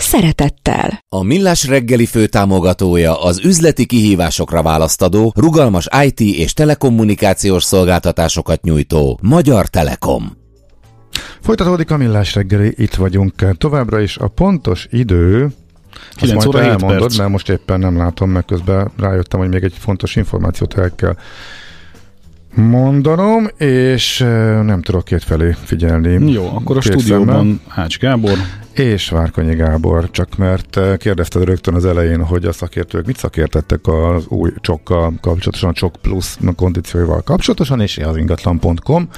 szeretettel. A Millás reggeli főtámogatója az üzleti kihívásokra választadó, rugalmas IT és telekommunikációs szolgáltatásokat nyújtó Magyar Telekom. Folytatódik a Millás reggeli, itt vagyunk továbbra is. A pontos idő 9 óra elmondod, perc. mert most éppen nem látom, meg közben rájöttem, hogy még egy fontos információt el kell mondanom, és nem tudok kétfelé figyelni. Jó, akkor a Két stúdióban szemmel. Ács Gábor, És Várkonyi Gábor, csak mert kérdezted rögtön az elején, hogy a szakértők mit szakértettek az új csokkal kapcsolatosan, a csok plusz kondícióival kapcsolatosan, és az ingatlan.com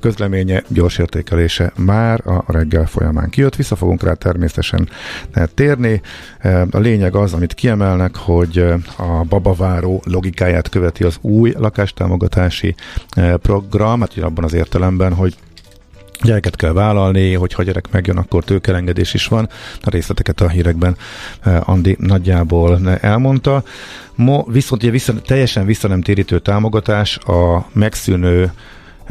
közleménye, gyors értékelése már a reggel folyamán kijött. Vissza fogunk rá természetesen térni. A lényeg az, amit kiemelnek, hogy a babaváró logikáját követi az új lakástámogatási program, hát abban az értelemben, hogy gyereket kell vállalni, hogy ha gyerek megjön, akkor tőkelengedés is van. A részleteket a hírekben Andi nagyjából elmondta. Mo, viszont ugye vissza, teljesen visszanemtérítő támogatás a megszűnő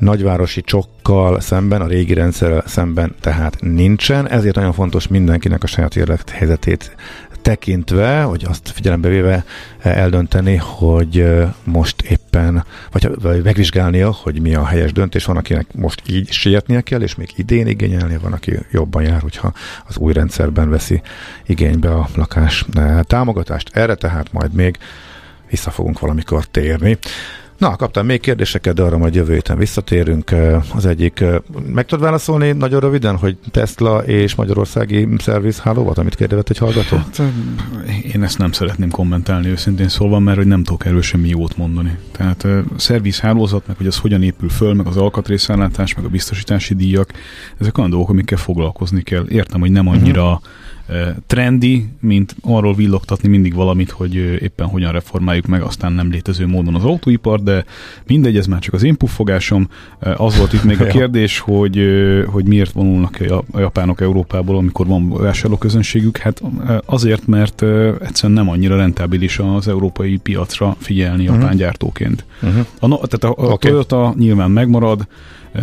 nagyvárosi csokkal szemben, a régi rendszerrel szemben tehát nincsen, ezért nagyon fontos mindenkinek a saját élethelyzetét tekintve, hogy azt figyelembe véve eh, eldönteni, hogy eh, most éppen, vagy, vagy megvizsgálnia, hogy mi a helyes döntés. Van, akinek most így sietnie kell, és még idén igényelnie, van, aki jobban jár, hogyha az új rendszerben veszi igénybe a lakás eh, támogatást. Erre tehát majd még vissza fogunk valamikor térni. Na, kaptam még kérdéseket, de arra majd jövő héten visszatérünk. Az egyik, meg tudod válaszolni nagyon röviden, hogy Tesla és Magyarországi szervizháló volt, amit kérdezett egy hallgató? hát én ezt nem szeretném kommentálni őszintén szólva, mert hogy nem tudok erről semmi jót mondani. Tehát szervizhálózat, meg hogy az hogyan épül föl, meg az alkatrészellátás, meg a biztosítási díjak, ezek olyan dolgok, amikkel foglalkozni kell. Értem, hogy nem annyira uh-huh. Trendi, mint arról villogtatni mindig valamit, hogy éppen hogyan reformáljuk meg aztán nem létező módon az autóipar, de mindegy, ez már csak az én puffogásom. Az volt itt még a kérdés, hogy, hogy miért vonulnak a ja- a japánok Európából, amikor van vásárlóközönségük. Hát azért, mert egyszerűen nem annyira rentábilis az európai piacra figyelni Mhm. japán gyártóként. Uh-huh. A, tehát a, a okay. Toyota nyilván megmarad,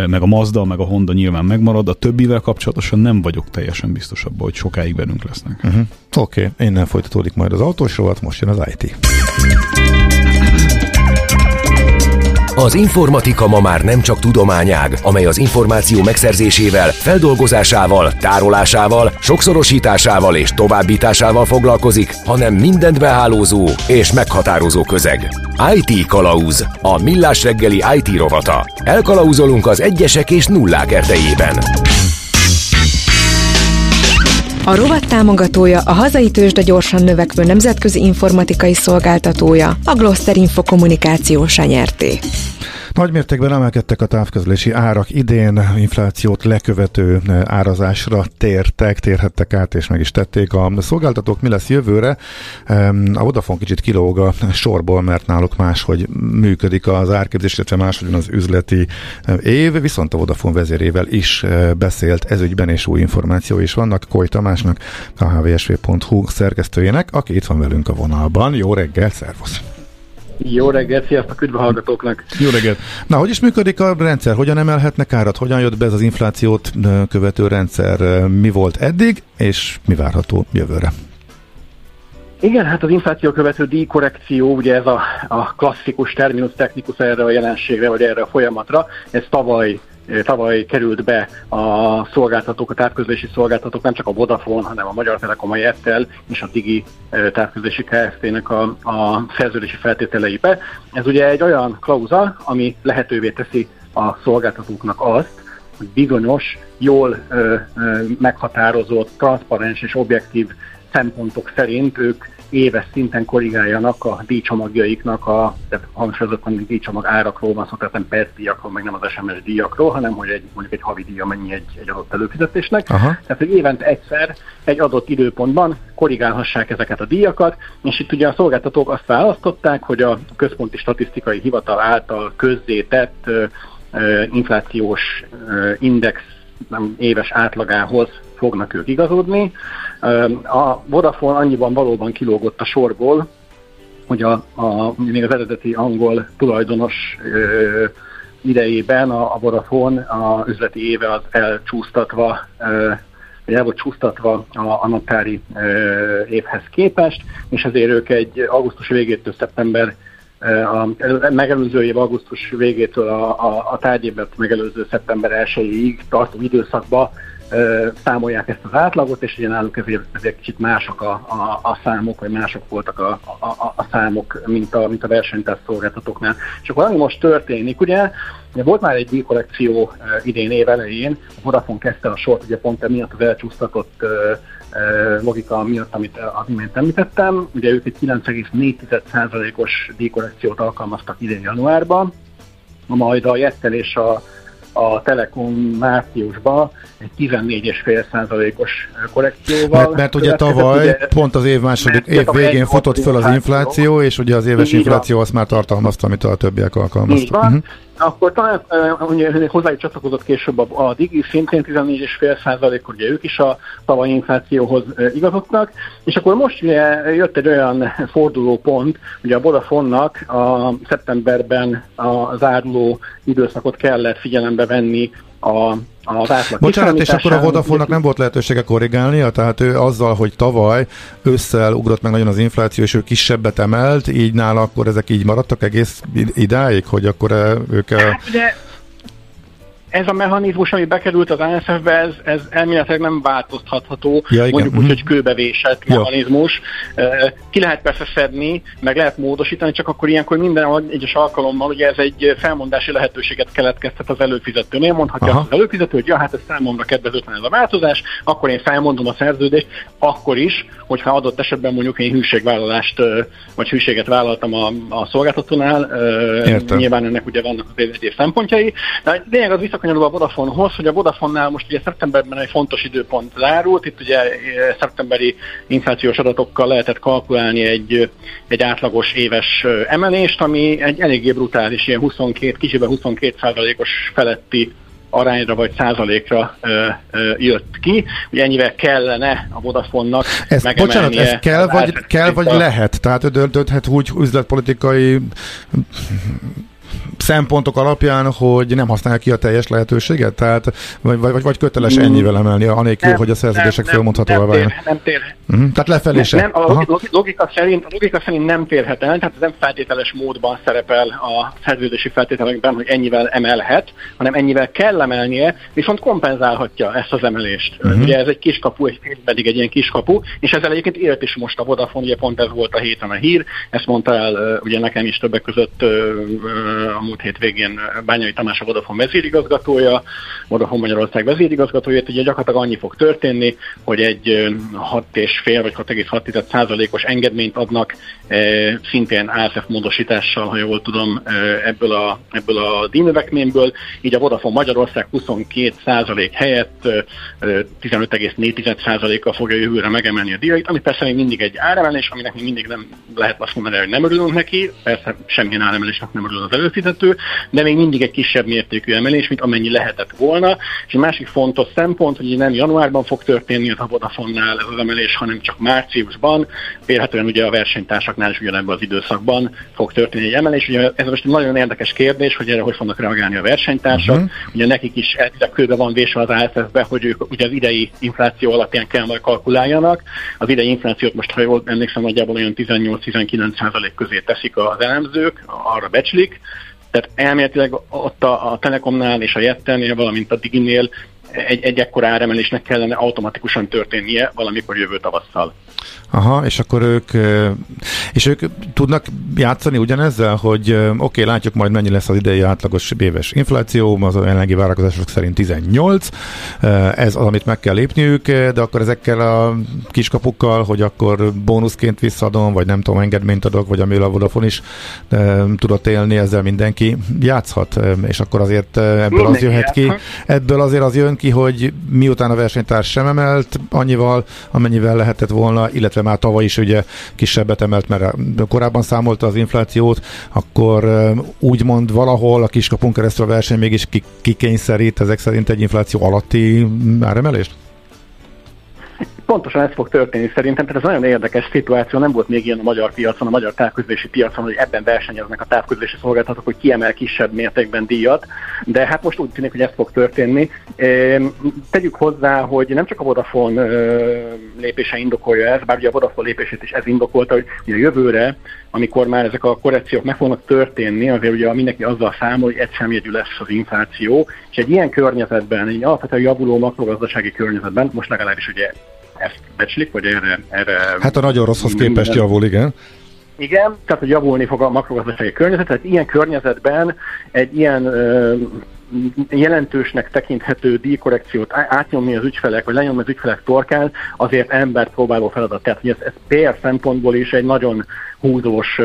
meg a Mazda, meg a Honda nyilván megmarad, a többivel kapcsolatosan nem vagyok teljesen biztos abban, hogy sokáig velünk lesznek. Uh-huh. Oké, okay. innen folytatódik majd az autós rovat, most jön az IT. Az informatika ma már nem csak tudományág, amely az információ megszerzésével, feldolgozásával, tárolásával, sokszorosításával és továbbításával foglalkozik, hanem mindent behálózó és meghatározó közeg. IT Kalauz, a millás reggeli IT rovata. Elkalauzolunk az egyesek és nullák erdejében. A rovat támogatója a hazai tőzsde gyorsan növekvő nemzetközi informatikai szolgáltatója, a Gloster Info kommunikációs nyerté. Nagymértékben emelkedtek a távközlési árak idén, inflációt lekövető eh, árazásra tértek, térhettek át, és meg is tették. A szolgáltatók mi lesz jövőre? Em, A Vodafone kicsit kilóg a sorból, mert náluk máshogy működik az árképzés, illetve máshogy az üzleti eh, év, viszont a Vodafone vezérével is beszélt ezügyben, és új információ is vannak. Koly Tamásnak, a hvsv.hu szerkesztőjének, aki itt van velünk a vonalban. Jó reggel, szervusz! Jó reggelt, sziasztok, üdv a hallgatóknak! Jó reggelt! Na, hogy is működik a rendszer? Hogyan emelhetnek árat? Hogyan jött be ez az inflációt követő rendszer? Mi volt eddig, és mi várható jövőre? Igen, hát az infláció követő díjkorrekció, ugye ez a, a klasszikus terminus technikus erre a jelenségre, vagy erre a folyamatra, ez tavaly tavaly került be a szolgáltatók, a távközlési szolgáltatók, nem csak a Vodafone, hanem a Magyar Telekom, a Jettel és a Digi távközlési Kft-nek a, a szerződési feltételeibe. Ez ugye egy olyan klauza, ami lehetővé teszi a szolgáltatóknak azt, hogy bizonyos, jól ö, ö, meghatározott, transzparens és objektív szempontok szerint ők éves szinten korrigáljanak a díjcsomagjaiknak, a, tehát hangsúlyozottan díjcsomag árakról van szó, tehát nem perc díjakról, meg nem az SMS díjakról, hanem hogy egy, mondjuk egy havi díja mennyi egy, egy adott előfizetésnek. Aha. Tehát, hogy évente egyszer egy adott időpontban korrigálhassák ezeket a díjakat, és itt ugye a szolgáltatók azt választották, hogy a Központi Statisztikai Hivatal által közzétett inflációs index nem éves átlagához fognak ők igazodni. A Vodafone annyiban valóban kilógott a sorból, hogy a, a, még az eredeti angol tulajdonos ö, idejében a, a Vodafone a üzleti éve az elcsúsztatva, vagy el volt csúsztatva a, a naptári ö, évhez képest, és ezért ők egy augusztus végétől szeptember a megelőző év augusztus végétől a, a, a tárgyévet megelőző szeptember 1-ig tartó időszakba számolják ezt az átlagot, és ugye náluk ezért, ezért kicsit mások a, a, a számok, vagy mások voltak a, a, a számok, mint a, mint a versenytársz szolgáltatóknál. És akkor ami most történik, ugye, ugye volt már egy díjkorrekció idén év elején, a Vodafone kezdte a sort, ugye pont emiatt az elcsúsztatott logika miatt, amit az imént említettem. Ugye ők egy 9,4%-os díjkorrekciót alkalmaztak idén januárban, majd a Jettel és a a Telekom márciusban egy 14,5%-os korrekcióval. Mert, mert ugye tavaly ugye, pont az év második év végén futott föl az infláció, és ugye az éves infláció azt már tartalmazta, amit a többiek alkalmaztak. Uh-huh akkor talán uh, hozzájuk csatlakozott később a, a Digi, szintén 14,5 ugye ők is a tavalyi inflációhoz igazodtak, és akkor most ugye jött egy olyan fordulópont, ugye a Vodafone-nak a szeptemberben a záruló időszakot kellett figyelembe venni a az átlag Bocsánat, és akkor a vodafone nem volt lehetősége korrigálnia, tehát ő azzal, hogy tavaly ősszel ugrott meg nagyon az infláció, és ő kisebbet emelt, így nála akkor ezek így maradtak egész idáig, hogy akkor eh, ők... Hát ugye ez a mechanizmus, ami bekerült az ASF-be, ez, ez elméletileg nem változtatható, ja, igen. mondjuk úgy, uh-huh. hogy kőbevésett ja. mechanizmus. Ki lehet persze szedni, meg lehet módosítani, csak akkor ilyenkor minden egyes alkalommal, ugye ez egy felmondási lehetőséget keletkeztet az előfizetőnél, mondhatja Aha. az előfizető, hogy ja, hát ez számomra kedvezőtlen ez a változás, akkor én felmondom a szerződést, akkor is, hogyha adott esetben mondjuk én hűségvállalást, vagy hűséget vállaltam a, a szolgáltatónál, Értem. nyilván ennek ugye vannak az egyéb szempontjai. De lényeg az visszakanyarodva a Vodafonehoz, hogy a Vodafonnál most ugye szeptemberben egy fontos időpont lárult, itt ugye eh, szeptemberi inflációs adatokkal lehetett kalkulálni egy, egy átlagos éves eh, emelést, ami egy eléggé brutális, ilyen 22, kicsiben 22 százalékos feletti arányra vagy százalékra ö, ö, jött ki. Ugye ennyivel kellene a Vodafone-nak ez, Bocsánat, ez kell vagy, kell vagy lehet? Tehát dönthet úgy üzletpolitikai szempontok alapján, hogy nem használja ki a teljes lehetőséget? Tehát, vagy, vagy, vagy köteles mm. ennyivel emelni, anélkül, nem, hogy a szerződések fölmondhatóvá váljanak? Nem, nem tér. Uh-huh. Tehát lefelé sem. Nem, a logika, szerint, a logika szerint nem férhet el, tehát ez nem feltételes módban szerepel a szerződési feltételekben, hogy ennyivel emelhet, hanem ennyivel kell emelnie, viszont kompenzálhatja ezt az emelést. Uh-huh. Ugye ez egy kiskapu, egy pedig egy ilyen kiskapu, és ezzel egyébként élt is most a Vodafone, ugye pont ez volt a héten a hír, ezt mondta el ugye nekem is többek között a múlt hét végén Bányai Tamás a Vodafone vezérigazgatója, Vodafone Magyarország vezérigazgatója, ugye gyakorlatilag annyi fog történni, hogy egy 6,5 vagy 6,6 százalékos engedményt adnak szintén ASF módosítással, ha jól tudom, ebből a, ebből a díjnövekményből, így a Vodafone Magyarország 22 százalék helyett 15,4 százalékkal fogja jövőre megemelni a díjait, ami persze még mindig egy áremelés, aminek még mindig nem lehet azt mondani, hogy nem örülünk neki, persze semmilyen áremelésnek nem örül az előfizető, de még mindig egy kisebb mértékű emelés, mint amennyi lehetett volna. És egy másik fontos szempont, hogy nem januárban fog történni a Vodafone-nál ez az emelés, hanem csak márciusban, vélhetően ugye a versenytársaknál is ugyanebben az időszakban fog történni egy emelés. Ugye ez most egy nagyon érdekes kérdés, hogy erre hogy fognak reagálni a versenytársak. Uh-huh. Ugye nekik is elvileg kőbe van vésve az ASF-be, hogy ők ugye az idei infláció alapján kell majd kalkuláljanak. Az idei inflációt most, ha jól emlékszem, nagyjából olyan 18-19% közé teszik az elemzők, arra becslik. Tehát elméletileg ott a, a Telekomnál és a Jettennél, valamint a Diginél egy, egy ekkora áremelésnek kellene automatikusan történnie valamikor jövő tavasszal. Aha, és akkor ők, és ők tudnak játszani ugyanezzel, hogy oké, okay, látjuk majd mennyi lesz az idei átlagos éves infláció, az a jelenlegi várakozások szerint 18, ez az, amit meg kell lépniük, de akkor ezekkel a kiskapukkal, hogy akkor bónuszként visszadom, vagy nem tudom, engedményt adok, vagy amivel a Vodafone is tudott élni, ezzel mindenki játszhat, és akkor azért ebből az jöhet ki, ebből azért az jön ki, hogy miután a versenytárs sem emelt annyival, amennyivel lehetett volna, illetve már tavaly is ugye kisebbet emelt, mert korábban számolta az inflációt, akkor úgymond valahol a kiskapunk keresztül a verseny mégis kikényszerít ezek szerint egy infláció alatti áremelést? Pontosan ez fog történni szerintem, tehát ez nagyon érdekes szituáció, nem volt még ilyen a magyar piacon, a magyar távközlési piacon, hogy ebben versenyeznek a távközlési szolgáltatók, hogy kiemel kisebb mértékben díjat, de hát most úgy tűnik, hogy ez fog történni. Tegyük hozzá, hogy nem csak a Vodafone lépése indokolja ez, bár ugye a Vodafone lépését is ez indokolta, hogy a jövőre, amikor már ezek a korrekciók meg fognak történni, azért ugye mindenki azzal számol, hogy egy szemjegyű lesz az infláció, és egy ilyen környezetben, egy alapvetően javuló makrogazdasági környezetben, most legalábbis ugye ezt becslik, vagy erre, erre... Hát a nagyon rosszhoz képest javul, igen. Igen, tehát hogy javulni fog a makrogazdasági környezet, tehát ilyen környezetben egy ilyen ö, jelentősnek tekinthető díjkorrekciót átnyomni az ügyfelek, vagy lenyomni az ügyfelek torkán, azért embert próbáló feladat. Tehát hogy ez, ez PR szempontból is egy nagyon húzós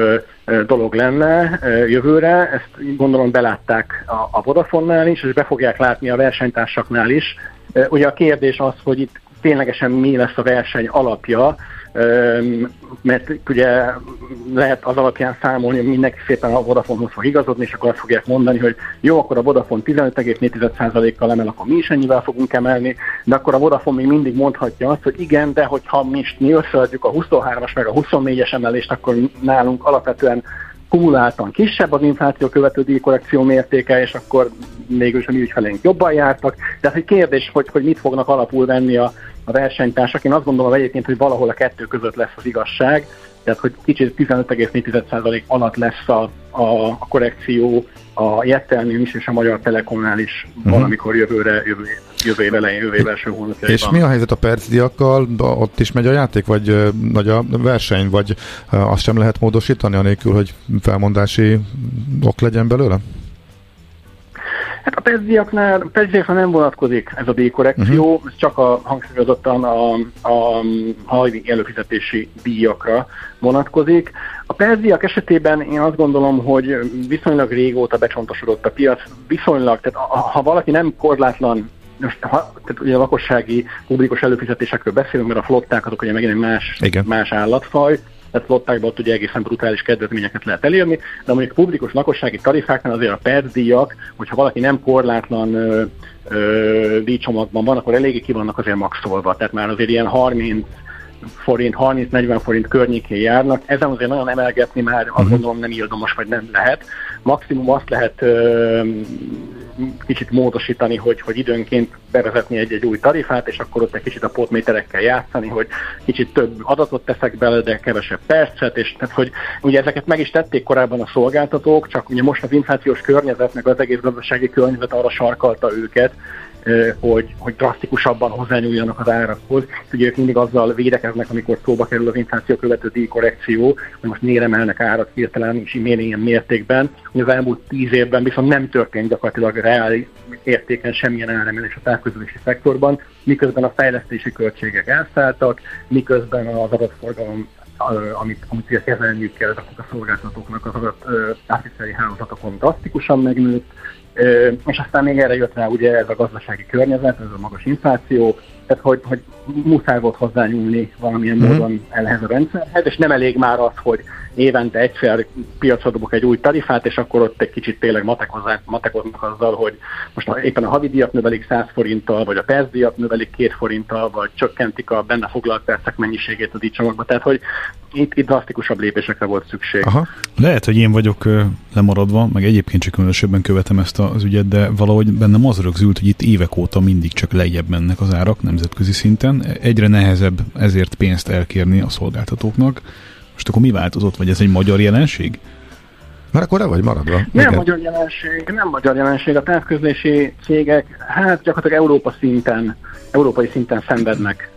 dolog lenne jövőre, ezt gondolom belátták a, a Vodafone-nál is, és be fogják látni a versenytársaknál is. Ugye a kérdés az, hogy itt ténylegesen mi lesz a verseny alapja, mert ugye lehet az alapján számolni, hogy mindenki szépen a Vodafonehoz fog igazodni, és akkor azt fogják mondani, hogy jó, akkor a Vodafone 15,4%-kal emel, akkor mi is ennyivel fogunk emelni, de akkor a Vodafone még mindig mondhatja azt, hogy igen, de hogyha mi, mi összeadjuk a 23-as meg a 24-es emelést, akkor nálunk alapvetően kumuláltan kisebb az infláció követő díjkorrekció mértéke, és akkor mégis a mi ügyfeleink jobban jártak. De hát egy kérdés, hogy, hogy mit fognak alapul venni a, a versenytársak. Én azt gondolom egyébként, hogy valahol a kettő között lesz az igazság, tehát hogy kicsit 15,4% alatt lesz a, a, a korrekció a Jettelnél is és a Magyar Telekomnál is uh-huh. valamikor jövőre, jövő, jövő év elején, jövő év első hónapjaiban. És mi a helyzet a percdiakkal? Ott is megy a játék, vagy nagy a verseny, vagy azt sem lehet módosítani, anélkül, hogy felmondási ok legyen belőle? Hát a PESZ-diaknál, nem vonatkozik ez a díjkorrekció, uh-huh. ez csak a hangsúlyozottan a, a havi előfizetési díjakra vonatkozik. A PESZ esetében én azt gondolom, hogy viszonylag régóta becsontosodott a piac, viszonylag, tehát ha valaki nem korlátlan most ha, tehát ugye a lakossági publikus előfizetésekről beszélünk, mert a flották azok ugye megint egy más, Igen. más állatfaj, tehát flottákban ott ugye egészen brutális kedvezményeket lehet elérni, de mondjuk a publikus lakossági tarifáknál azért a percdíjak, hogyha valaki nem korlátlan ö, ö, díjcsomagban van, akkor eléggé ki vannak azért maxolva, tehát már azért ilyen 30 forint, 30-40 forint környékén járnak. Ezen azért nagyon emelgetni már azt uh-huh. gondolom nem ildomos, vagy nem lehet. Maximum azt lehet ö, kicsit módosítani, hogy, hogy időnként bevezetni egy-egy új tarifát, és akkor ott egy kicsit a potméterekkel játszani, hogy kicsit több adatot teszek bele, de kevesebb percet, és tehát, hogy ugye ezeket meg is tették korábban a szolgáltatók, csak ugye most az inflációs környezet, meg az egész gazdasági környezet arra sarkalta őket, hogy, hogy drasztikusabban hozzányúljanak az árakhoz. Ugye ők mindig azzal védekeznek, amikor szóba kerül az infláció követő díjkorrekció, hogy most miért emelnek árat hirtelen és miért ilyen mértékben. Az elmúlt tíz évben viszont nem történt gyakorlatilag reál értéken semmilyen áremelés a távközlési szektorban, miközben a fejlesztési költségek elszálltak, miközben az adatforgalom amit, amit kezelniük kell ezeknek a szolgáltatóknak az adat átviteli hálózatokon drasztikusan megnőtt, és aztán még erre jött rá ugye ez a gazdasági környezet, ez a magas infláció, tehát hogy, hogy muszáj volt hozzányúlni valamilyen mm-hmm. módon ehhez a rendszerhez, és nem elég már az, hogy évente egyszer piacra dobok egy új tarifát, és akkor ott egy kicsit tényleg matekoznak azzal, hogy most éppen a havidíjat növelik 100 forinttal, vagy a percdíjat növelik 2 forinttal, vagy csökkentik a benne foglalt percek mennyiségét a díjcsomagba. Tehát, hogy itt, itt drasztikusabb lépésekre volt szükség. Aha. Lehet, hogy én vagyok lemaradva, meg egyébként csak különösebben követem ezt az ügyet, de valahogy bennem az rögzült, hogy itt évek óta mindig csak lejjebb mennek az árak nemzetközi szinten. Egyre nehezebb ezért pénzt elkérni a szolgáltatóknak. Most akkor mi változott, vagy ez egy magyar jelenség? Már akkor le vagy maradva. Nem Igen. magyar jelenség, nem magyar jelenség. A távközlési cégek, hát gyakorlatilag Európa szinten, európai szinten szenvednek.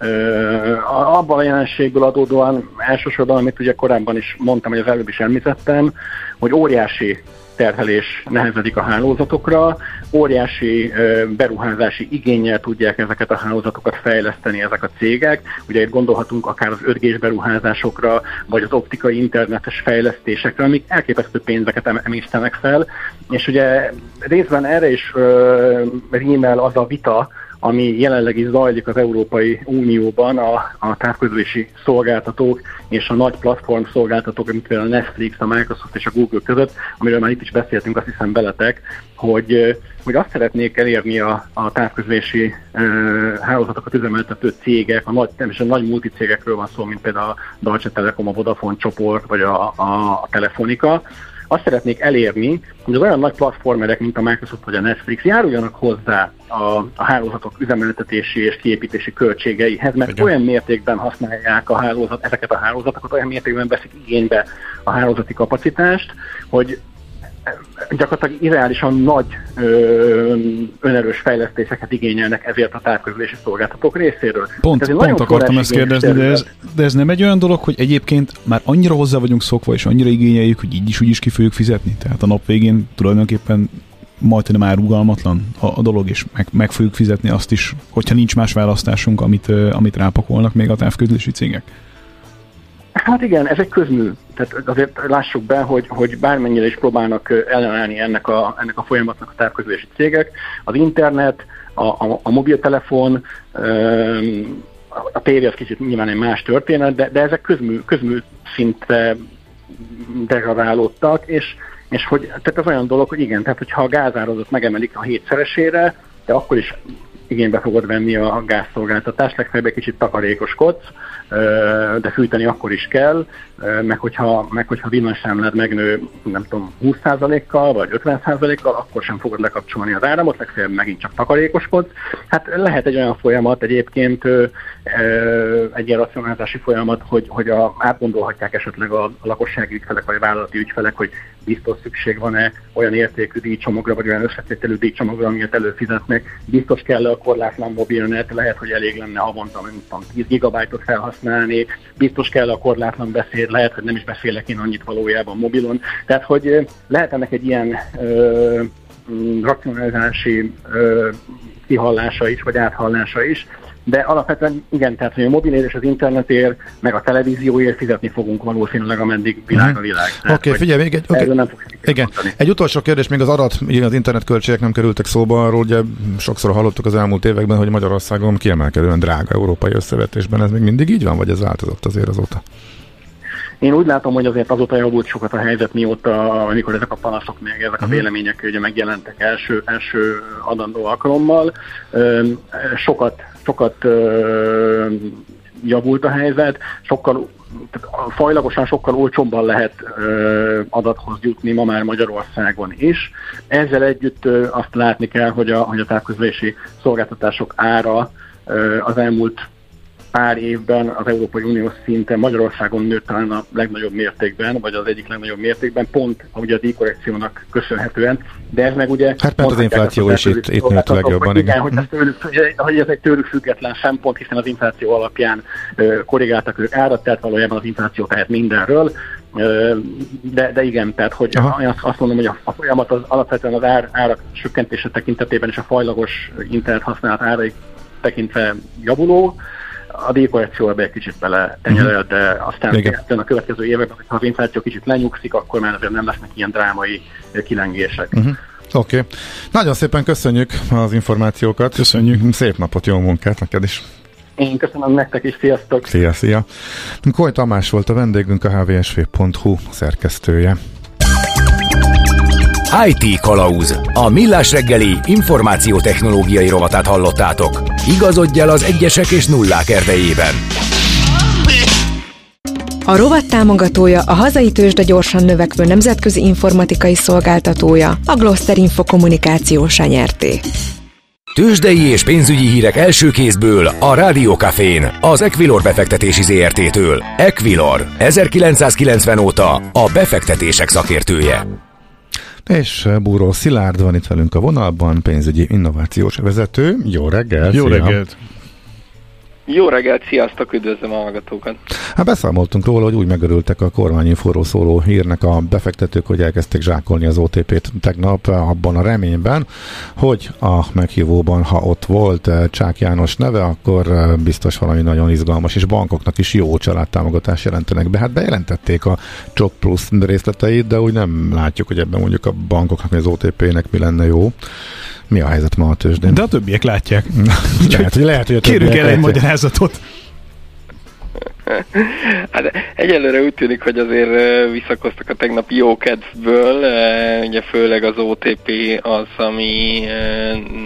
abban a jelenségből adódóan elsősorban, amit ugye korábban is mondtam, hogy az előbb is említettem, hogy óriási terhelés nehezedik a hálózatokra, óriási beruházási igényel tudják ezeket a hálózatokat fejleszteni ezek a cégek. Ugye itt gondolhatunk akár az 5 g beruházásokra, vagy az optikai internetes fejlesztésekre, amik elképesztő pénzeket emésztenek fel, és ugye részben erre is rímel az a vita, ami jelenleg is zajlik az Európai Unióban a, a távközlési szolgáltatók és a nagy platform szolgáltatók, mint például a Netflix, a Microsoft és a Google között, amiről már itt is beszéltünk, azt hiszem veletek, hogy, hogy azt szeretnék elérni a, a távközlési e, hálózatokat üzemeltető cégek, a nagy, és a nagy multicégekről van szó, mint például a Deutsche Telekom, a Vodafone csoport, vagy a, a, a Telefonika, azt szeretnék elérni, hogy az olyan nagy platformerek, mint a Microsoft vagy a Netflix járuljanak hozzá a, a hálózatok üzemeltetési és kiépítési költségeihez, mert Igen. olyan mértékben használják a hálózat, ezeket a hálózatokat, olyan mértékben veszik igénybe a hálózati kapacitást, hogy gyakorlatilag irreálisan nagy ö, önerős fejlesztéseket igényelnek ezért a távközlési szolgáltatók részéről. Pont, pont akartam ezt kérdezni, de ez, de ez nem egy olyan dolog, hogy egyébként már annyira hozzá vagyunk szokva, és annyira igényeljük, hogy így is úgy is ki fogjuk fizetni. Tehát a nap végén tulajdonképpen majdnem már rugalmatlan a, a dolog, és meg, meg fogjuk fizetni azt is, hogyha nincs más választásunk, amit, amit rápakolnak még a távközlési cégek. Hát igen, ez egy közmű. Tehát azért lássuk be, hogy, hogy bármennyire is próbálnak ellenállni ennek a, ennek a folyamatnak a távközlési cégek, az internet, a, a, a mobiltelefon, a tévé az kicsit nyilván egy más történet, de, de ezek közmű, közmű szinte degradálódtak, és, és hogy, tehát ez olyan dolog, hogy igen, tehát hogyha a gázáradat megemelik a hétszeresére, de akkor is igénybe fogod venni a gázszolgáltatást, legfeljebb egy kicsit takarékoskodsz, de fűteni akkor is kell, meg hogyha, meg hogyha villanyszámlád megnő, nem tudom, 20%-kal vagy 50%-kal, akkor sem fogod lekapcsolni az áramot, legfeljebb megint csak takarékoskodsz. Hát lehet egy olyan folyamat egyébként, egy ilyen racionalizási folyamat, hogy, hogy a, átgondolhatják esetleg a, a lakossági ügyfelek vagy a vállalati ügyfelek, hogy biztos szükség van-e olyan értékű díjcsomagra, vagy olyan összetételű díjcsomagra, amiért előfizetnek, biztos kell a korlátlan mobilnet, lehet, hogy elég lenne havonta, nem tudom, 10 gigabájtot felhasználni, biztos kell a korlátlan beszéd, lehet, hogy nem is beszélek én annyit valójában mobilon. Tehát, hogy lehet ennek egy ilyen ö, racionalizási ö, kihallása is, vagy áthallása is, de alapvetően igen, tehát hogy a mobilért és az internetért, meg a televízióért fizetni fogunk valószínűleg, ameddig világ a mhm. világ. Oké, okay, figyelj, még egy, okay. nem igen. Egy utolsó kérdés, még az igen, az internetköltségek nem kerültek szóba, arról ugye sokszor hallottuk az elmúlt években, hogy Magyarországon kiemelkedően drága európai összevetésben. Ez még mindig így van, vagy ez változott azért azóta? Én úgy látom, hogy azért azóta javult sokat a helyzet, mióta, amikor ezek a panaszok, még ezek a mhm. vélemények ugye megjelentek első, első adandó alkalommal. Sokat, sokat javult a helyzet, sokkal fajlagosan sokkal olcsóbban lehet ö, adathoz jutni ma már Magyarországon is. Ezzel együtt ö, azt látni kell, hogy a, hogy a távközlési szolgáltatások ára ö, az elmúlt pár évben az Európai Unió szinten Magyarországon nőtt talán a legnagyobb mértékben, vagy az egyik legnagyobb mértékben, pont ugye a díjkorrekciónak köszönhetően, de ez meg ugye... Hát mert az infláció is itt, itt nőtt legjobban, igen. Hogy ez, tőlük, hogy ez egy tőlük független szempont, hiszen az infláció alapján korrigáltak ők árat, tehát valójában az infláció tehet mindenről, de, de igen, tehát hogy azt, azt mondom, hogy a, a folyamat az alapvetően az ár, árak csökkentése tekintetében és a fajlagos internet használat árai tekintve javuló, a díjkorrekció ebbe egy kicsit bele tenyerel, uh-huh. de aztán Igen. a következő években, ha az infláció kicsit lenyugszik, akkor már azért nem lesznek ilyen drámai kilengések. Uh-huh. Oké. Okay. Nagyon szépen köszönjük az információkat. Köszönjük. Szép napot, jó munkát neked is. Én köszönöm nektek is, sziasztok! Szia, szia! Koly Tamás volt a vendégünk, a hvsv.hu szerkesztője. IT Kalauz. A millás reggeli információtechnológiai rovatát hallottátok. Igazodj el az egyesek és nullák erdejében. A rovat támogatója a hazai tőzsde gyorsan növekvő nemzetközi informatikai szolgáltatója, a Gloster Info kommunikáció nyerté. Tőzsdei és pénzügyi hírek első kézből a Rádiókafén, az Equilor befektetési ZRT-től. Equilor, 1990 óta a befektetések szakértője. És Búró Szilárd van itt velünk a vonalban, pénzügyi innovációs vezető. Jó reggelt! Jó reggelt! Jó reggelt, sziasztok, üdvözlöm a hallgatókat! Hát beszámoltunk róla, hogy úgy megörültek a kormányinforról szóló hírnek a befektetők, hogy elkezdték zsákolni az OTP-t tegnap abban a reményben, hogy a meghívóban, ha ott volt eh, Csák János neve, akkor eh, biztos valami nagyon izgalmas, és bankoknak is jó családtámogatást jelentenek be. Hát bejelentették a Csok Plus részleteit, de úgy nem látjuk, hogy ebben mondjuk a bankoknak, az OTP-nek mi lenne jó. Mi a helyzet ma a tőzsdén? De a többiek látják. lehet, hogy, lehet, hogy a Kérünk el egy magyarázatot. Hát egyelőre úgy tűnik, hogy azért visszakoztak a tegnapi jó kedvből, ugye főleg az OTP az, ami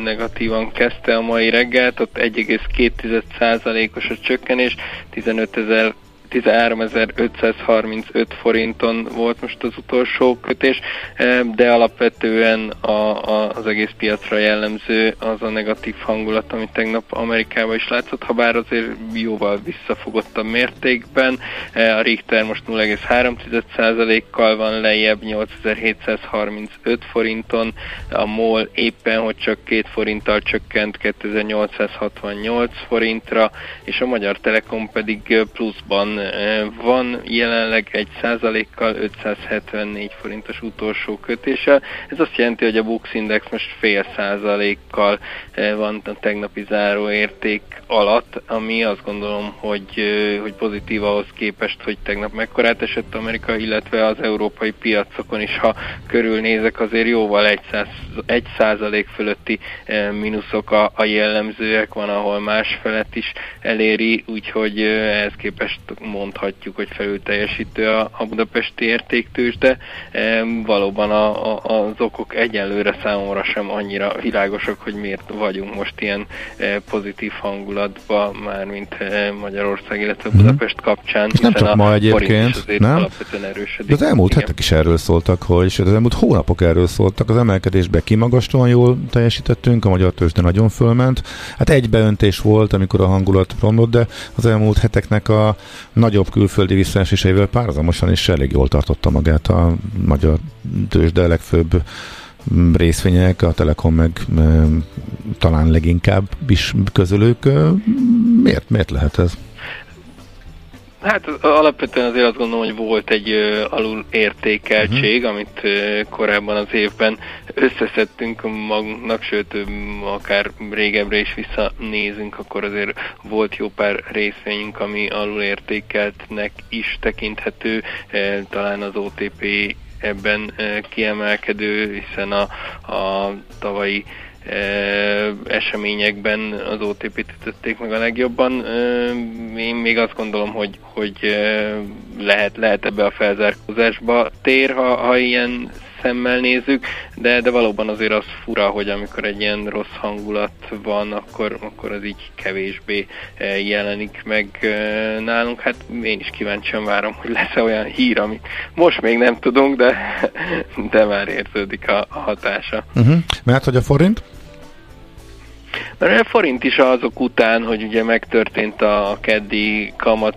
negatívan kezdte a mai reggelt, ott 1,2%-os a csökkenés, 15 ezer 13.535 forinton volt most az utolsó kötés, eh, de alapvetően a, a, az egész piacra jellemző az a negatív hangulat, amit tegnap Amerikában is látszott, ha bár azért jóval visszafogottabb mértékben. Eh, a Richter most 0,3%-kal van lejjebb 8735 forinton, a MOL éppen, hogy csak két forinttal csökkent 2868 forintra, és a Magyar Telekom pedig pluszban van jelenleg egy százalékkal 574 forintos utolsó kötése. Ez azt jelenti, hogy a Bux Index most fél százalékkal van a tegnapi záróérték alatt, ami azt gondolom, hogy, hogy pozitív ahhoz képest, hogy tegnap mekkorát esett Amerika, illetve az európai piacokon is, ha körülnézek, azért jóval egy, száz, egy százalék fölötti mínuszok a, a jellemzőek, van, ahol más felett is eléri, úgyhogy ehhez képest mondhatjuk, hogy felül teljesítő a, a budapesti értéktős, de e, valóban a, a, az okok egyenlőre számomra sem annyira világosak, hogy miért vagyunk most ilyen e, pozitív hangulatban, már mint e, Magyarország, illetve mhm. Budapest kapcsán. És nem csak ma egyébként, nem? De az elmúlt Igen. hetek is erről szóltak, hogy az elmúlt hónapok erről szóltak, az emelkedésbe kimagaslóan jól teljesítettünk, a magyar tőzsde nagyon fölment. Hát egybeöntés volt, amikor a hangulat romlott, de az elmúlt heteknek a nagyobb külföldi visszaeséseivel párhuzamosan is elég jól tartotta magát a magyar tőzsde legfőbb részvények, a Telekom meg e, talán leginkább is közülük. Miért, miért lehet ez? Hát alapvetően azért azt gondolom, hogy volt egy alul értékeltség, uh-huh. amit korábban az évben összeszedtünk magunknak, sőt akár régebbre is visszanézünk, akkor azért volt jó pár részvényünk, ami alul értékeltnek is tekinthető, talán az OTP ebben kiemelkedő, hiszen a, a tavalyi eseményekben az OTP-t ütötték meg a legjobban. Én még azt gondolom, hogy, hogy lehet, lehet ebbe a felzárkózásba tér, ha, ha ilyen szemmel nézzük, de, de valóban azért az fura, hogy amikor egy ilyen rossz hangulat van, akkor, akkor az így kevésbé jelenik meg nálunk. Hát én is kíváncsian várom, hogy lesz-e olyan hír, amit most még nem tudunk, de, de már érződik a, a hatása. Uh-huh. Mert hogy a forint? Mert a forint is azok után, hogy ugye megtörtént a keddi kamat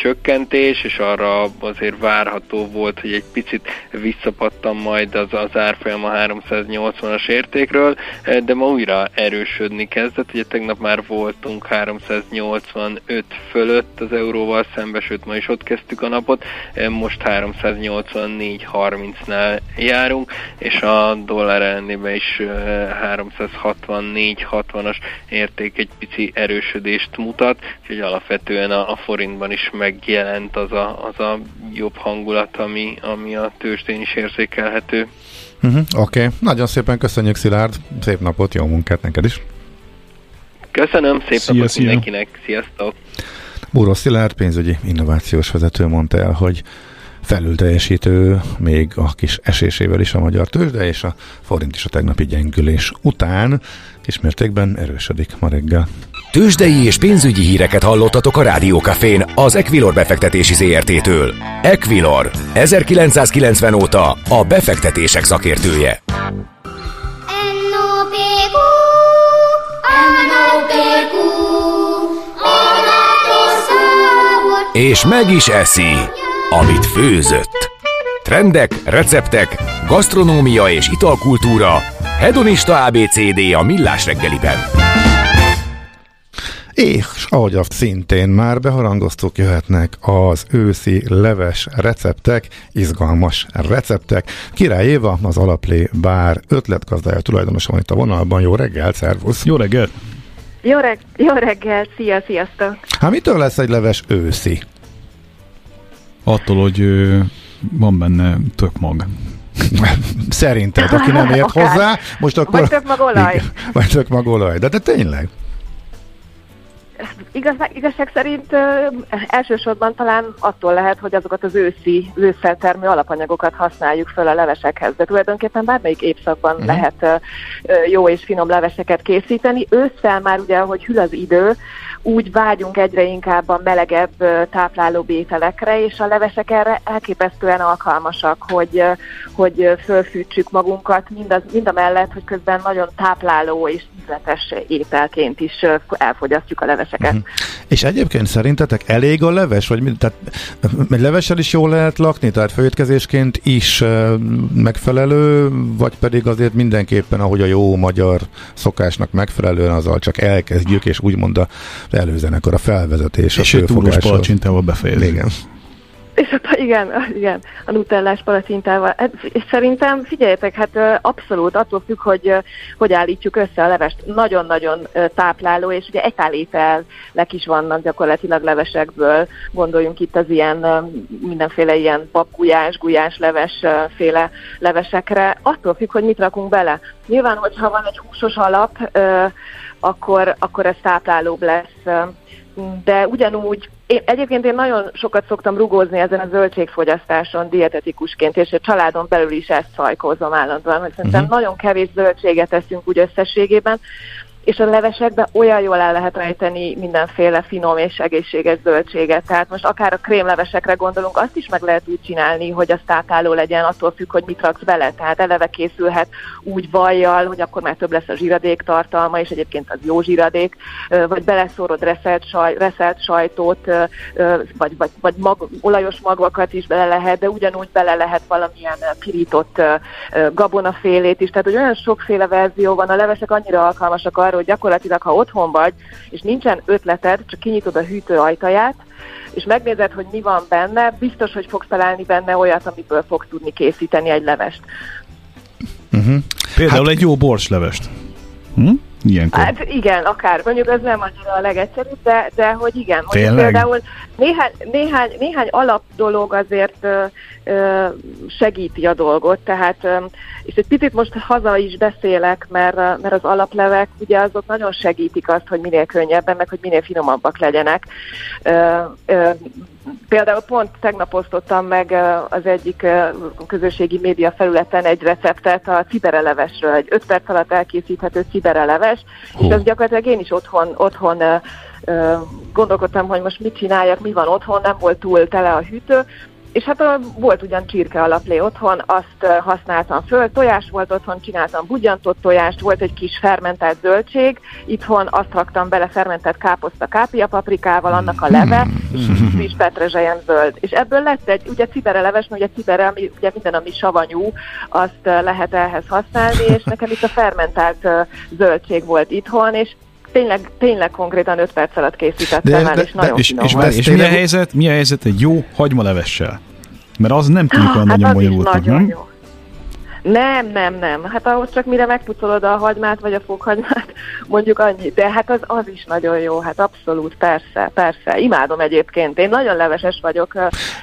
csökkentés, és arra azért várható volt, hogy egy picit visszapattam majd az, az árfolyam a 380-as értékről, de ma újra erősödni kezdett. Ugye tegnap már voltunk 385 fölött az euróval szembe, sőt ma is ott kezdtük a napot, most 384-30-nál járunk, és a dollár ellenében is 364-60-as érték egy pici erősödést mutat, úgyhogy alapvetően a, a forintban is megjelent az a, az a jobb hangulat, ami, ami a tőzsdén is érzékelhető. Uh-huh, Oké, okay. nagyon szépen köszönjük Szilárd, szép napot, jó munkát neked is! Köszönöm, szép szia, napot szia. mindenkinek, sziasztok! Búró Szilárd, pénzügyi innovációs vezető mondta el, hogy felülteljesítő még a kis esésével is a magyar tőzsde, és a forint is a tegnapi gyengülés után kismértékben erősödik ma reggel. Tőzsdei és pénzügyi híreket hallottatok a Rádiókafén az Equilor befektetési ZRT-től. Equilor, 1990 óta a befektetések szakértője. És meg is eszi, amit főzött. Trendek, receptek, gasztronómia és italkultúra, hedonista ABCD a Millás reggeliben. És ahogy azt szintén már beharangoztuk, jöhetnek az őszi leves receptek, izgalmas receptek. Király Éva, az Alaplé bár ötletgazdája tulajdonosa van itt a vonalban. Jó reggel, szervusz! Jó reggel! Jó, reg- jó reggel, szia, sziasztok! Hát mitől lesz egy leves őszi? Attól, hogy ö, van benne tök mag. Szerinted, aki nem ért Akár. hozzá, most akkor... Vagy tök magolaj. Igen, Vagy tök magolaj, de, de tényleg. Igaz, igazság szerint ö, elsősorban talán attól lehet, hogy azokat az őszi, ősszel termő alapanyagokat használjuk föl a levesekhez, de tulajdonképpen bármelyik évszakban uh-huh. lehet ö, ö, jó és finom leveseket készíteni. Ősszel már ugye, hogy hűl az idő, úgy vágyunk egyre inkább a melegebb tápláló ételekre, és a levesek erre elképesztően alkalmasak, hogy, hogy fölfűtsük magunkat, mind, az, mind a mellett, hogy közben nagyon tápláló és ízletes ételként is elfogyasztjuk a leveseket. Mhm. És egyébként szerintetek elég a leves? Vagy mi- tehát egy levessel is jól lehet lakni, tehát főétkezésként is megfelelő, vagy pedig azért mindenképpen, ahogy a jó magyar szokásnak megfelelően, azzal csak elkezdjük, és úgymond a előzenekar a felvezetés, És a túlós főfogáshoz. palacsintával befejezni. Igen. És ott, igen, igen, a nutellás palacsintával. Hát, És szerintem, figyeljetek, hát abszolút attól függ, hogy hogy állítjuk össze a levest. Nagyon-nagyon tápláló, és ugye etálételek is vannak gyakorlatilag levesekből. Gondoljunk itt az ilyen mindenféle ilyen babgulyás, gulyás leves féle levesekre. Attól függ, hogy mit rakunk bele. Nyilván, hogyha van egy húsos alap, akkor, akkor ez táplálóbb lesz. de ugyanúgy, én, egyébként én nagyon sokat szoktam rugózni ezen a zöldségfogyasztáson dietetikusként, és a családon belül is ezt szajkózom állandóan, hogy szerintem Mhm. nagyon kevés zöldséget eszünk úgy összességében, és a levesekbe olyan jól el lehet rejteni mindenféle finom és egészséges zöldséget. Tehát most akár a krémlevesekre gondolunk, azt is meg lehet úgy csinálni, hogy az tápláló legyen, attól függ, hogy mit raksz bele. Tehát eleve készülhet úgy vajjal, hogy akkor már több lesz a zsiradék tartalma, és egyébként az jó zsiradék, vagy beleszórod reszelt, saj, reszelt ö, vagy, vagy, vagy mag, olajos magvakat is bele lehet, de ugyanúgy bele lehet valamilyen pirított gabonafélét is. Tehát, hogy olyan sokféle verzió van, a levesek annyira alkalmasak arra, hogy gyakorlatilag, ha otthon vagy, és nincsen ötleted, csak kinyitod a hűtő ajtaját, és megnézed, hogy mi van benne, biztos, hogy fogsz találni benne olyat, amiből fogsz tudni készíteni egy levest. Uh-huh. Például hát, egy jó borslevest. Hm? Ilyenkor. Hát igen, akár. Mondjuk ez nem annyira a legegyszerűbb, de, de hogy igen. Mondjuk Tényleg? például néhány, néhány, néhány alap dolog azért ö, ö, segíti a dolgot, tehát ö, és egy picit most haza is beszélek, mert, mert az alaplevek ugye azok nagyon segítik azt, hogy minél könnyebben, meg hogy minél finomabbak legyenek. Ö, ö, Például pont tegnap osztottam meg az egyik közösségi média felületen egy receptet a ciberelevesről, egy 5 perc alatt elkészíthető cibereleves, és ez gyakorlatilag én is otthon, otthon gondolkodtam, hogy most mit csináljak, mi van otthon, nem volt túl tele a hűtő, és hát ö, volt ugyan csirke alaplé otthon, azt használtam föl, tojás volt otthon, csináltam bugyantott tojást, volt egy kis fermentált zöldség, itthon azt raktam bele fermentált káposzta kápia paprikával, annak a leve, és friss petrezselyen zöld. És ebből lett egy, ugye cibereleves, mert ugye cibere, ami, ugye minden, ami savanyú, azt lehet ehhez használni, és nekem itt a fermentált zöldség volt itthon, és tényleg, tényleg konkrétan 5 perc alatt készítettem De- el, de- és nagyon És, finom és, volt. és mi, a helyzet, mi a helyzet egy jó hagymalevessel? Mert az nem tűnik olyan hát nagyon bonyolultnak, nem? jó. Nem, nem, nem. Hát ahhoz csak mire megpucolod a hagymát, vagy a fokhagymát, mondjuk annyi. De hát az, az is nagyon jó, hát abszolút, persze, persze. Imádom egyébként. Én nagyon leveses vagyok,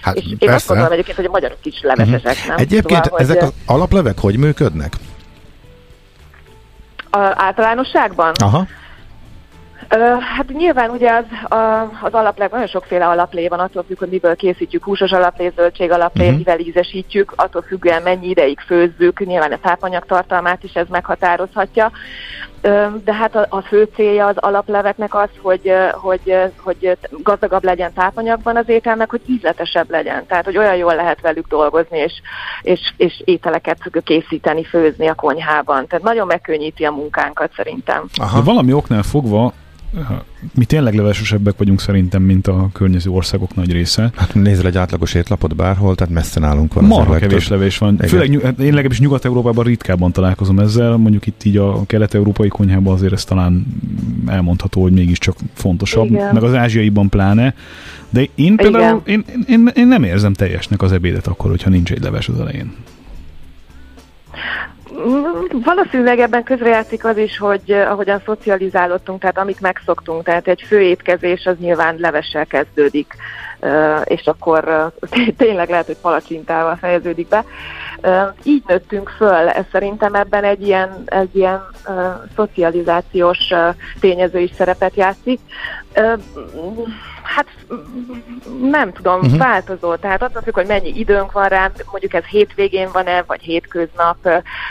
Hát és én persze. azt gondolom egyébként, hogy a magyarok is levesesek, nem? Egyébként Szóval, ezek hogy, az alaplevek hogy működnek? a, általánosságban? Aha. Hát nyilván ugye az, az alaplé, nagyon sokféle alaplé van, attól függ, hogy miből készítjük, húsos alaplé, zöldség alaplé, uh-huh. mivel ízesítjük, attól függően mennyi ideig főzzük, nyilván a tápanyag tartalmát is ez meghatározhatja. De hát a, a fő célja az alapleveknek az, hogy, hogy, hogy gazdagabb legyen tápanyagban az étel, meg hogy ízletesebb legyen. Tehát, hogy olyan jól lehet velük dolgozni, és, és, és ételeket készíteni, főzni a konyhában. Tehát nagyon megkönnyíti a munkánkat szerintem. De valami oknál fogva mi tényleg levesesebbek vagyunk szerintem, mint a környező országok nagy része. Hát nézzel egy átlagos étlapot bárhol, tehát messze nálunk van. Marha kevés levés van. Igen. Főleg hát én legalábbis Nyugat-Európában ritkábban találkozom ezzel, mondjuk itt így a kelet-európai konyhában azért ez talán elmondható, hogy mégiscsak fontosabb, Igen. meg az ázsiaiban pláne. De én például én, én, én, nem érzem teljesnek az ebédet akkor, hogyha nincs egy leves az elején. Valószínűleg ebben közrejátszik az is, hogy eh, ahogyan szocializálódtunk, tehát amit megszoktunk, tehát egy főétkezés az nyilván levessel kezdődik, eh, és akkor eh, tényleg lehet, hogy palacsintával fejeződik be. Így nőttünk föl, ez szerintem ebben egy ilyen, egy ilyen szocializációs tényező is szerepet játszik. Hát nem tudom, uh-huh. változó. Tehát attól függ, hogy mennyi időnk van rá, mondjuk ez hétvégén van-e, vagy hétköznap,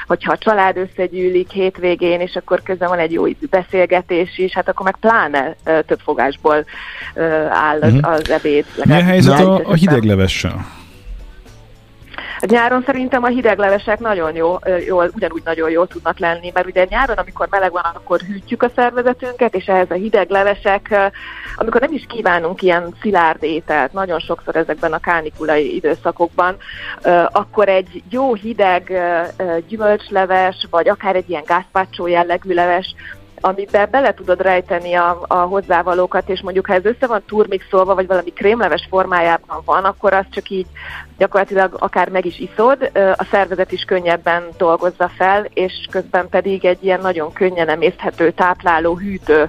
hogyha a család összegyűlik hétvégén, és akkor közben van egy jó beszélgetés is, hát akkor meg pláne több fogásból áll az, uh-huh. az ebéd. Mi a helyzet a, a hideglevessel? Nyáron szerintem a hideglevesek nagyon jó, jól, ugyanúgy nagyon jól tudnak lenni, mert ugye nyáron, amikor meleg van, akkor hűtjük a szervezetünket, és ehhez a hideglevesek, amikor nem is kívánunk ilyen szilárd ételt, nagyon sokszor ezekben a kánikulai időszakokban, akkor egy jó hideg gyümölcsleves, vagy akár egy ilyen gázpácsó jellegű leves, amiben bele tudod rejteni a, a hozzávalókat, és mondjuk ha ez össze van turmixolva, vagy valami krémleves formájában van, akkor az csak így gyakorlatilag akár meg is iszod, a szervezet is könnyebben dolgozza fel, és közben pedig egy ilyen nagyon könnyen emészthető, tápláló, hűtő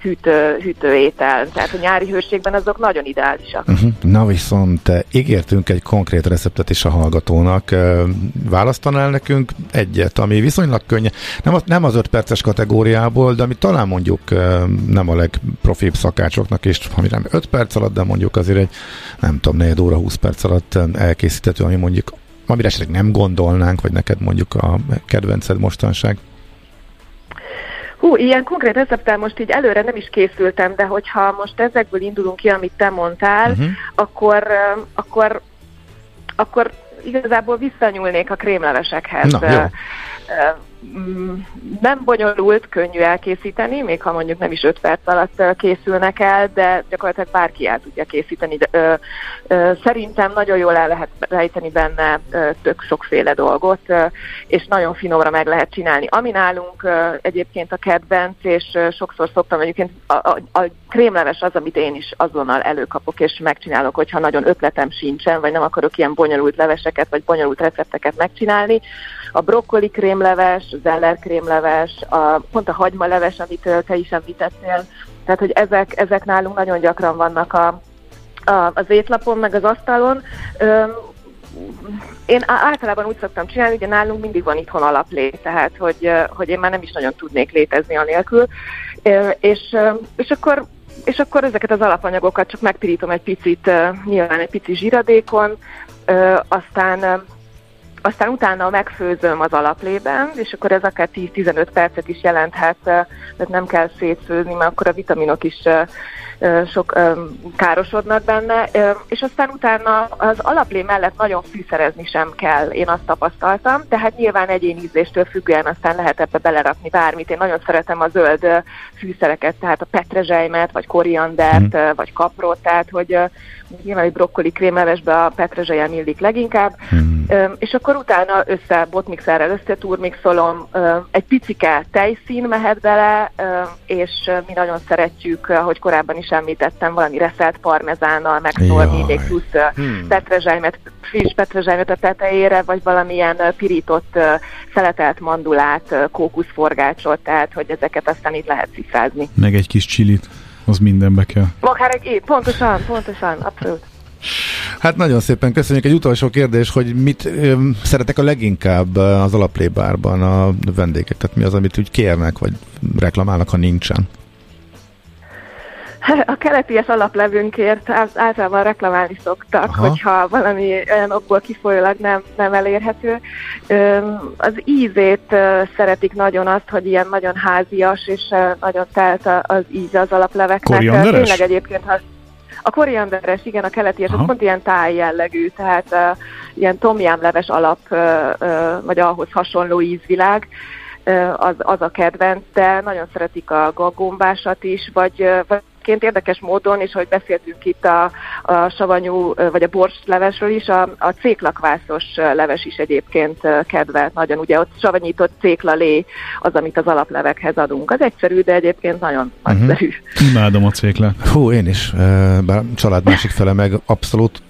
hűtő, hűtő étel. Tehát a nyári hőségben azok nagyon ideálisak. Uh-huh. Na viszont ígértünk egy konkrét receptet is a hallgatónak. Választanál nekünk egyet, ami viszonylag könnyű, nem az, nem az öt perces kategóriából, de ami talán mondjuk nem a legprofibb szakácsoknak is, ami nem 5 perc alatt, de mondjuk azért egy, nem tudom, 4 óra, 20 perc alatt elkészíthető, ami mondjuk amire esetleg nem gondolnánk, vagy neked mondjuk a kedvenced mostanság. Hú, ilyen konkrét recepttel most így előre nem is készültem, de hogyha most ezekből indulunk ki, amit te mondtál, uh-huh. akkor, akkor, akkor igazából visszanyúlnék a krémlevesekhez. Na, jó. Mm, nem bonyolult, könnyű elkészíteni, még ha mondjuk nem is 5 perc alatt készülnek el, de gyakorlatilag bárki el tudja készíteni. De, szerintem nagyon jól el lehet rejteni benne tök sokféle dolgot, és nagyon finomra meg lehet csinálni. Ami nálunk egyébként a kedvenc, és sokszor szoktam egyébként, a, a, a krémleves az, amit én is azonnal előkapok és megcsinálok, hogyha nagyon ötletem sincsen, vagy nem akarok ilyen bonyolult leveseket, vagy bonyolult recepteket megcsinálni. A brokkoli krémleves, zeller krémleves, a, pont a hagymaleves, amit te is említettél, tehát hogy ezek, ezek nálunk nagyon gyakran vannak a, a, az étlapon, meg az asztalon. Öm, én általában úgy szoktam csinálni, hogy nálunk mindig van itthon alaplé, tehát hogy, hogy én már nem is nagyon tudnék létezni anélkül. És, és akkor és akkor ezeket az alapanyagokat csak megpirítom egy picit, nyilván egy pici zsíradékon, aztán aztán utána megfőzöm az alaplében, és akkor ez akár 10-15 percet is jelenthet, mert nem kell szétfőzni, mert akkor a vitaminok is sok károsodnak benne, és aztán utána az alaplé mellett nagyon fűszerezni sem kell, én azt tapasztaltam, tehát nyilván egyén ízléstől függően aztán lehet ebbe belerakni bármit. Én nagyon szeretem a zöld fűszereket, tehát a petrezselymet, vagy koriandert, hmm. vagy kaprot, tehát hogy nyilván egy brokkoli krémlevesbe a petrezselyem illik leginkább, hmm. és akkor utána össze botmixerrel összeturmixolom, egy picike tejszín mehet bele, és mi nagyon szeretjük, ahogy korábban is említettem, valami reszelt parmezánnal megszólni, még plusz hmm. petrezselymet, friss petrezselymet a tetejére, vagy valamilyen pirított szeletelt mandulát, kókuszforgácsot, tehát hogy ezeket aztán itt lehet cifrázni. Meg egy kis csilit az mindenbe kell. Akár egy, pontosan, pontosan, abszolút. Hát nagyon szépen köszönjük. Egy utolsó kérdés, hogy mit ö, szeretek a leginkább az alaplébárban a vendégek? Tehát mi az, amit úgy kérnek, vagy reklamálnak, ha nincsen? A keleties alaplevünkért általában reklamálni szoktak, Aha. hogyha valami olyan okból kifolyólag nem, nem elérhető. Az ízét szeretik nagyon azt, hogy ilyen nagyon házias, és nagyon telt az íz az alapleveknek. Korianderes? Tényleg egyébként, ha a korianderes, igen, a keleti, és az pont ilyen táj jellegű, tehát uh, ilyen tomjámleves alap, uh, uh, vagy ahhoz hasonló ízvilág. az, az a kedvenc, de nagyon szeretik a gagombásat is, vagy, vagy Egyébként érdekes módon, és ahogy beszéltünk itt a, a savanyú, vagy a borslevesről is, a, a céklakvászos leves is egyébként kedvelt nagyon. Ugye ott savanyított céklalé az, amit az alaplevekhez adunk. Az egyszerű, de egyébként nagyon uh-huh. nagyszerű. Imádom a céklát. Hú, én is. Bár család másik fele meg abszolút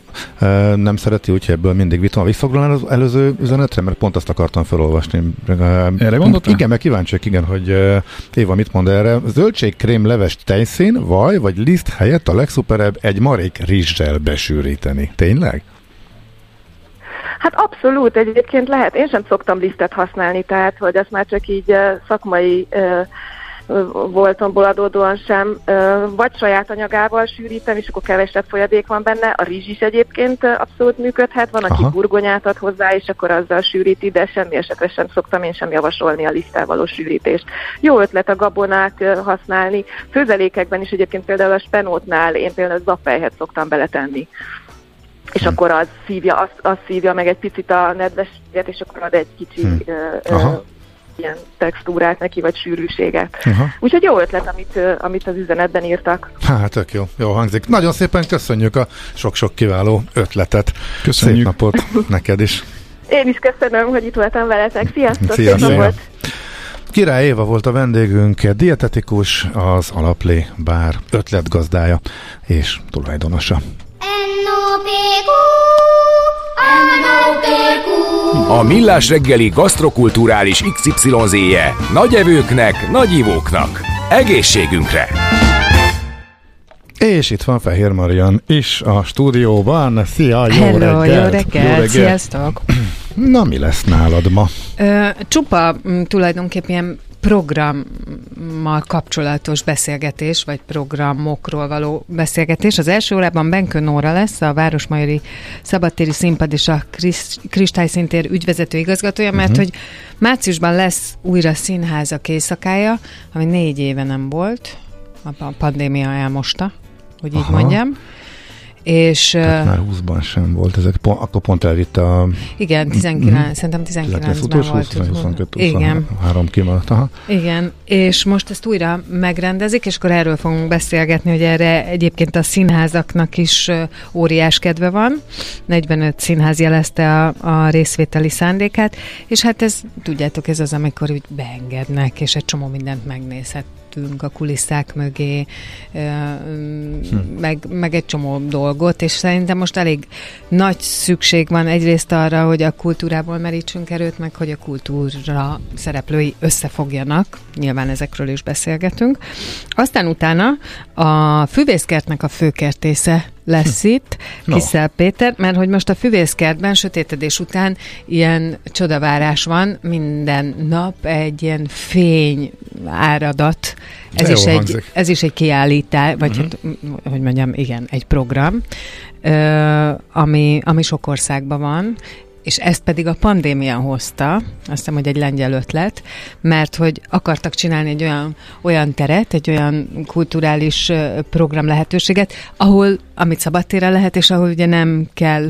nem szereti, úgyhogy ebből mindig vitom. Visszagolnál az előző üzenetre, mert pont azt akartam felolvasni. Erre gondoltam? Igen, mert kíváncsiak, igen, hogy Éva mit mond erre. Zöldségkrém leves tejszín, vaj vagy liszt helyett a legszuperebb egy marék rizssel besűríteni. Tényleg? Hát abszolút, egyébként lehet. Én sem szoktam lisztet használni, tehát hogy ezt már csak így szakmai voltomból adódóan sem, vagy saját anyagával sűrítem, és akkor kevesebb folyadék van benne. A rizs is egyébként abszolút működhet, van, aki Aha. burgonyát ad hozzá, és akkor azzal sűríti, de semmi esetre sem szoktam én sem javasolni a liszttel való sűrítést. Jó ötlet a gabonát használni. Főzelékekben is egyébként például a spenótnál én például zappelyhet szoktam beletenni és hmm. akkor az szívja, az, az szívja meg egy picit a nedvességet, és akkor ad egy kicsi hmm. ö, ilyen textúrát neki, vagy sűrűséget. Uh-huh. Úgyhogy jó ötlet, amit, amit az üzenetben írtak. Hát, tök jó, jó hangzik. Nagyon szépen köszönjük a sok-sok kiváló ötletet. Köszönjük. Szép napot neked is. Én is köszönöm, hogy itt voltam veletek. Sziasztok! Sziasztok. Szép Király Éva volt a vendégünk, dietetikus, az Alaplé bár ötletgazdája és tulajdonosa. A Millás reggeli gasztrokulturális XYZ-je nagy evőknek, nagy ivóknak. Egészségünkre! És itt van Fehér Marian is a stúdióban. Szia, jó Hello, reggelt! Jó reggelt, jó reggelt. sziasztok! Na, mi lesz nálad ma? Ö, csupa m, tulajdonképpen programmal kapcsolatos beszélgetés, vagy programokról való beszélgetés. Az első órában Benkő Nóra lesz, a Városmajori Szabadtéri Színpad és a Kristályszintér ügyvezető igazgatója, mert uh-huh. hogy márciusban lesz újra színházak éjszakája, ami négy éve nem volt, a pandémia elmosta, hogy így Aha. mondjam. És, Tehát már 20-ban sem volt, ezek pont, akkor pont elvitte a... Igen, 19, mm-hmm. szerintem 19-ben volt. 20, 22, igen. 3 kimaradt, aha. Igen, és most ezt újra megrendezik, és akkor erről fogunk beszélgetni, hogy erre egyébként a színházaknak is óriás kedve van. 45 színház jelezte a, a részvételi szándékát, és hát ez, tudjátok, ez az, amikor úgy beengednek, és egy csomó mindent megnézhet betettünk a kulisszák mögé, hm. meg, meg egy csomó dolgot, és szerintem most elég nagy szükség van egyrészt arra, hogy a kultúrából merítsünk erőt, meg hogy a kultúra szereplői összefogjanak, nyilván ezekről is beszélgetünk. Aztán utána a füvészkertnek a főkertésze lesz itt, no. Kiszel Péter, mert hogy most a füvészkertben sötétedés után ilyen csodavárás van, minden nap egy ilyen fény áradat. Ez, is egy, ez is egy kiállítás, vagy uh-huh. hát, hogy mondjam, igen, egy program, ami, ami sok országban van, és ezt pedig a pandémia hozta, azt hiszem, hogy egy lengyel ötlet, mert hogy akartak csinálni egy olyan, olyan teret, egy olyan kulturális program lehetőséget, ahol, amit szabadtére lehet, és ahol ugye nem kell,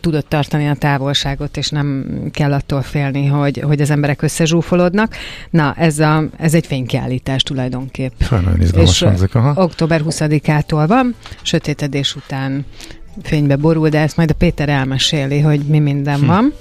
tudott tartani a távolságot, és nem kell attól félni, hogy, hogy az emberek összezsúfolódnak. Na, ez, a, ez egy fénykiállítás tulajdonképp. és október 20-ától van, sötétedés után fénybe borul, de ezt majd a Péter elmeséli, hogy mi minden hm. van.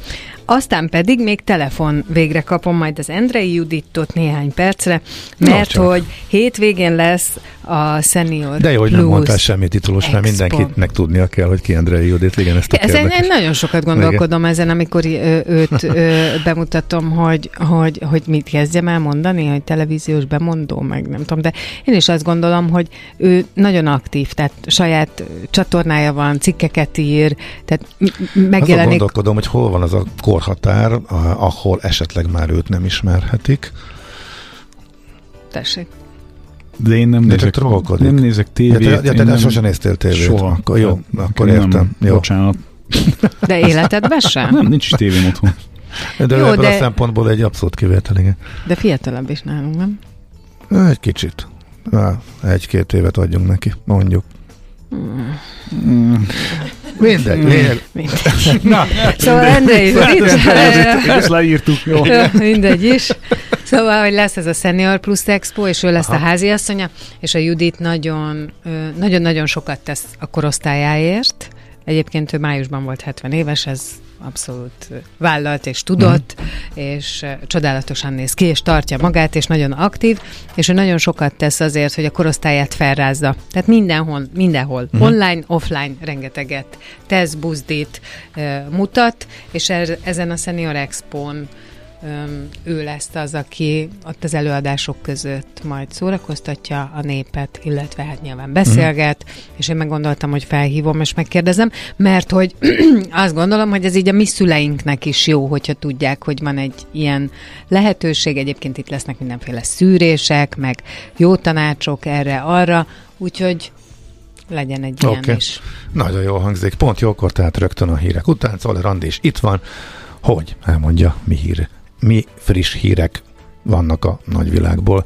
Aztán pedig még telefon végre kapom majd az Endrei Judittot néhány percre, mert no, hogy hétvégén lesz a Senior De jó, hogy Plus nem mondtál semmi titulos, mert mindenkinek tudnia kell, hogy ki Endrei Judit, igen, ezt a Ezen én nagyon sokat gondolkodom igen. ezen, amikor őt ő, bemutatom, hogy, hogy, hogy mit kezdjem el mondani, hogy televíziós bemondó, meg nem tudom, de én is azt gondolom, hogy ő nagyon aktív, tehát saját csatornája van, cikkeket ír, tehát megjelenik. Azon gondolkodom, hogy hol van az a korhatár, ahol esetleg már őt nem ismerhetik. Tessék. De én nem de nézek, nem nézek tévét. Ja, te, ja, te nem, sosem néztél tévét. Soha. Akkor jó, akkor értem. Nem, jó. Bocsánat. De életedben sem? Nem, nincs is tévém otthon. De jó, ebből de... a szempontból egy abszolút kivétel, igen. De fiatalabb is nálunk, nem? Egy kicsit. Egy-két évet adjunk neki, mondjuk. Mm. Mindegy, lényeg. Mindegy. Na. Szóval Endrei, ezt leírtuk, jó. Mindegy is. Szóval, hogy lesz ez a Senior Plus Expo, és ő lesz Aha. a háziasszonya, és a Judit nagyon, nagyon-nagyon sokat tesz a korosztályáért. Egyébként ő májusban volt 70 éves, ez abszolút vállalt és tudott, mm. és csodálatosan néz ki, és tartja magát, és nagyon aktív, és ő nagyon sokat tesz azért, hogy a korosztályát felrázza. Tehát mindenhol, mindenhol, mm. online, offline rengeteget tesz, buzdít, mutat, és er, ezen a Senior Expo-n ő lesz az, aki ott az előadások között majd szórakoztatja a népet, illetve hát nyilván beszélget, mm. és én meggondoltam, hogy felhívom és megkérdezem, mert hogy azt gondolom, hogy ez így a mi szüleinknek is jó, hogyha tudják, hogy van egy ilyen lehetőség, egyébként itt lesznek mindenféle szűrések, meg jó tanácsok erre, arra, úgyhogy legyen egy ilyen okay. is. Nagyon jól hangzik. Pont jókor, tehát rögtön a hírek után. Szóval Randi is itt van. Hogy? Elmondja, mi hír mi friss hírek vannak a nagyvilágból.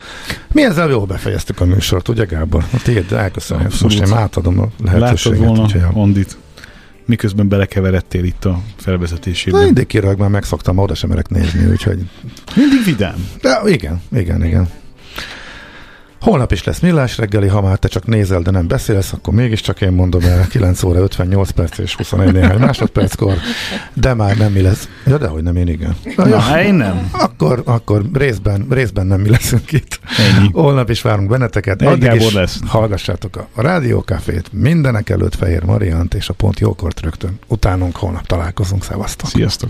Mi ezzel jól befejeztük a műsort, ugye Gábor? A tiéd, elköszönöm. Most én átadom a lehetőséget. Látod volna Andit, miközben belekeveredtél itt a felvezetésében. Mindig kirag, már megszoktam, oda sem merek nézni, úgyhogy... Mindig vidám. De igen, igen, igen. Holnap is lesz millás reggeli, ha már te csak nézel, de nem beszélsz, akkor mégiscsak én mondom el 9 óra 58 perc és 21 néhány másodperckor, de már nem mi lesz. Ja, de hogy nem, én igen. Na, Na ja, én nem. Akkor, akkor részben, részben nem mi leszünk itt. Ennyi. Holnap is várunk benneteket. Addig is lesz. hallgassátok a, a Rádiókafét, mindenek előtt Fehér Mariant és a Pont Jókort rögtön. Utánunk holnap találkozunk. Szevasztok! Sziasztok!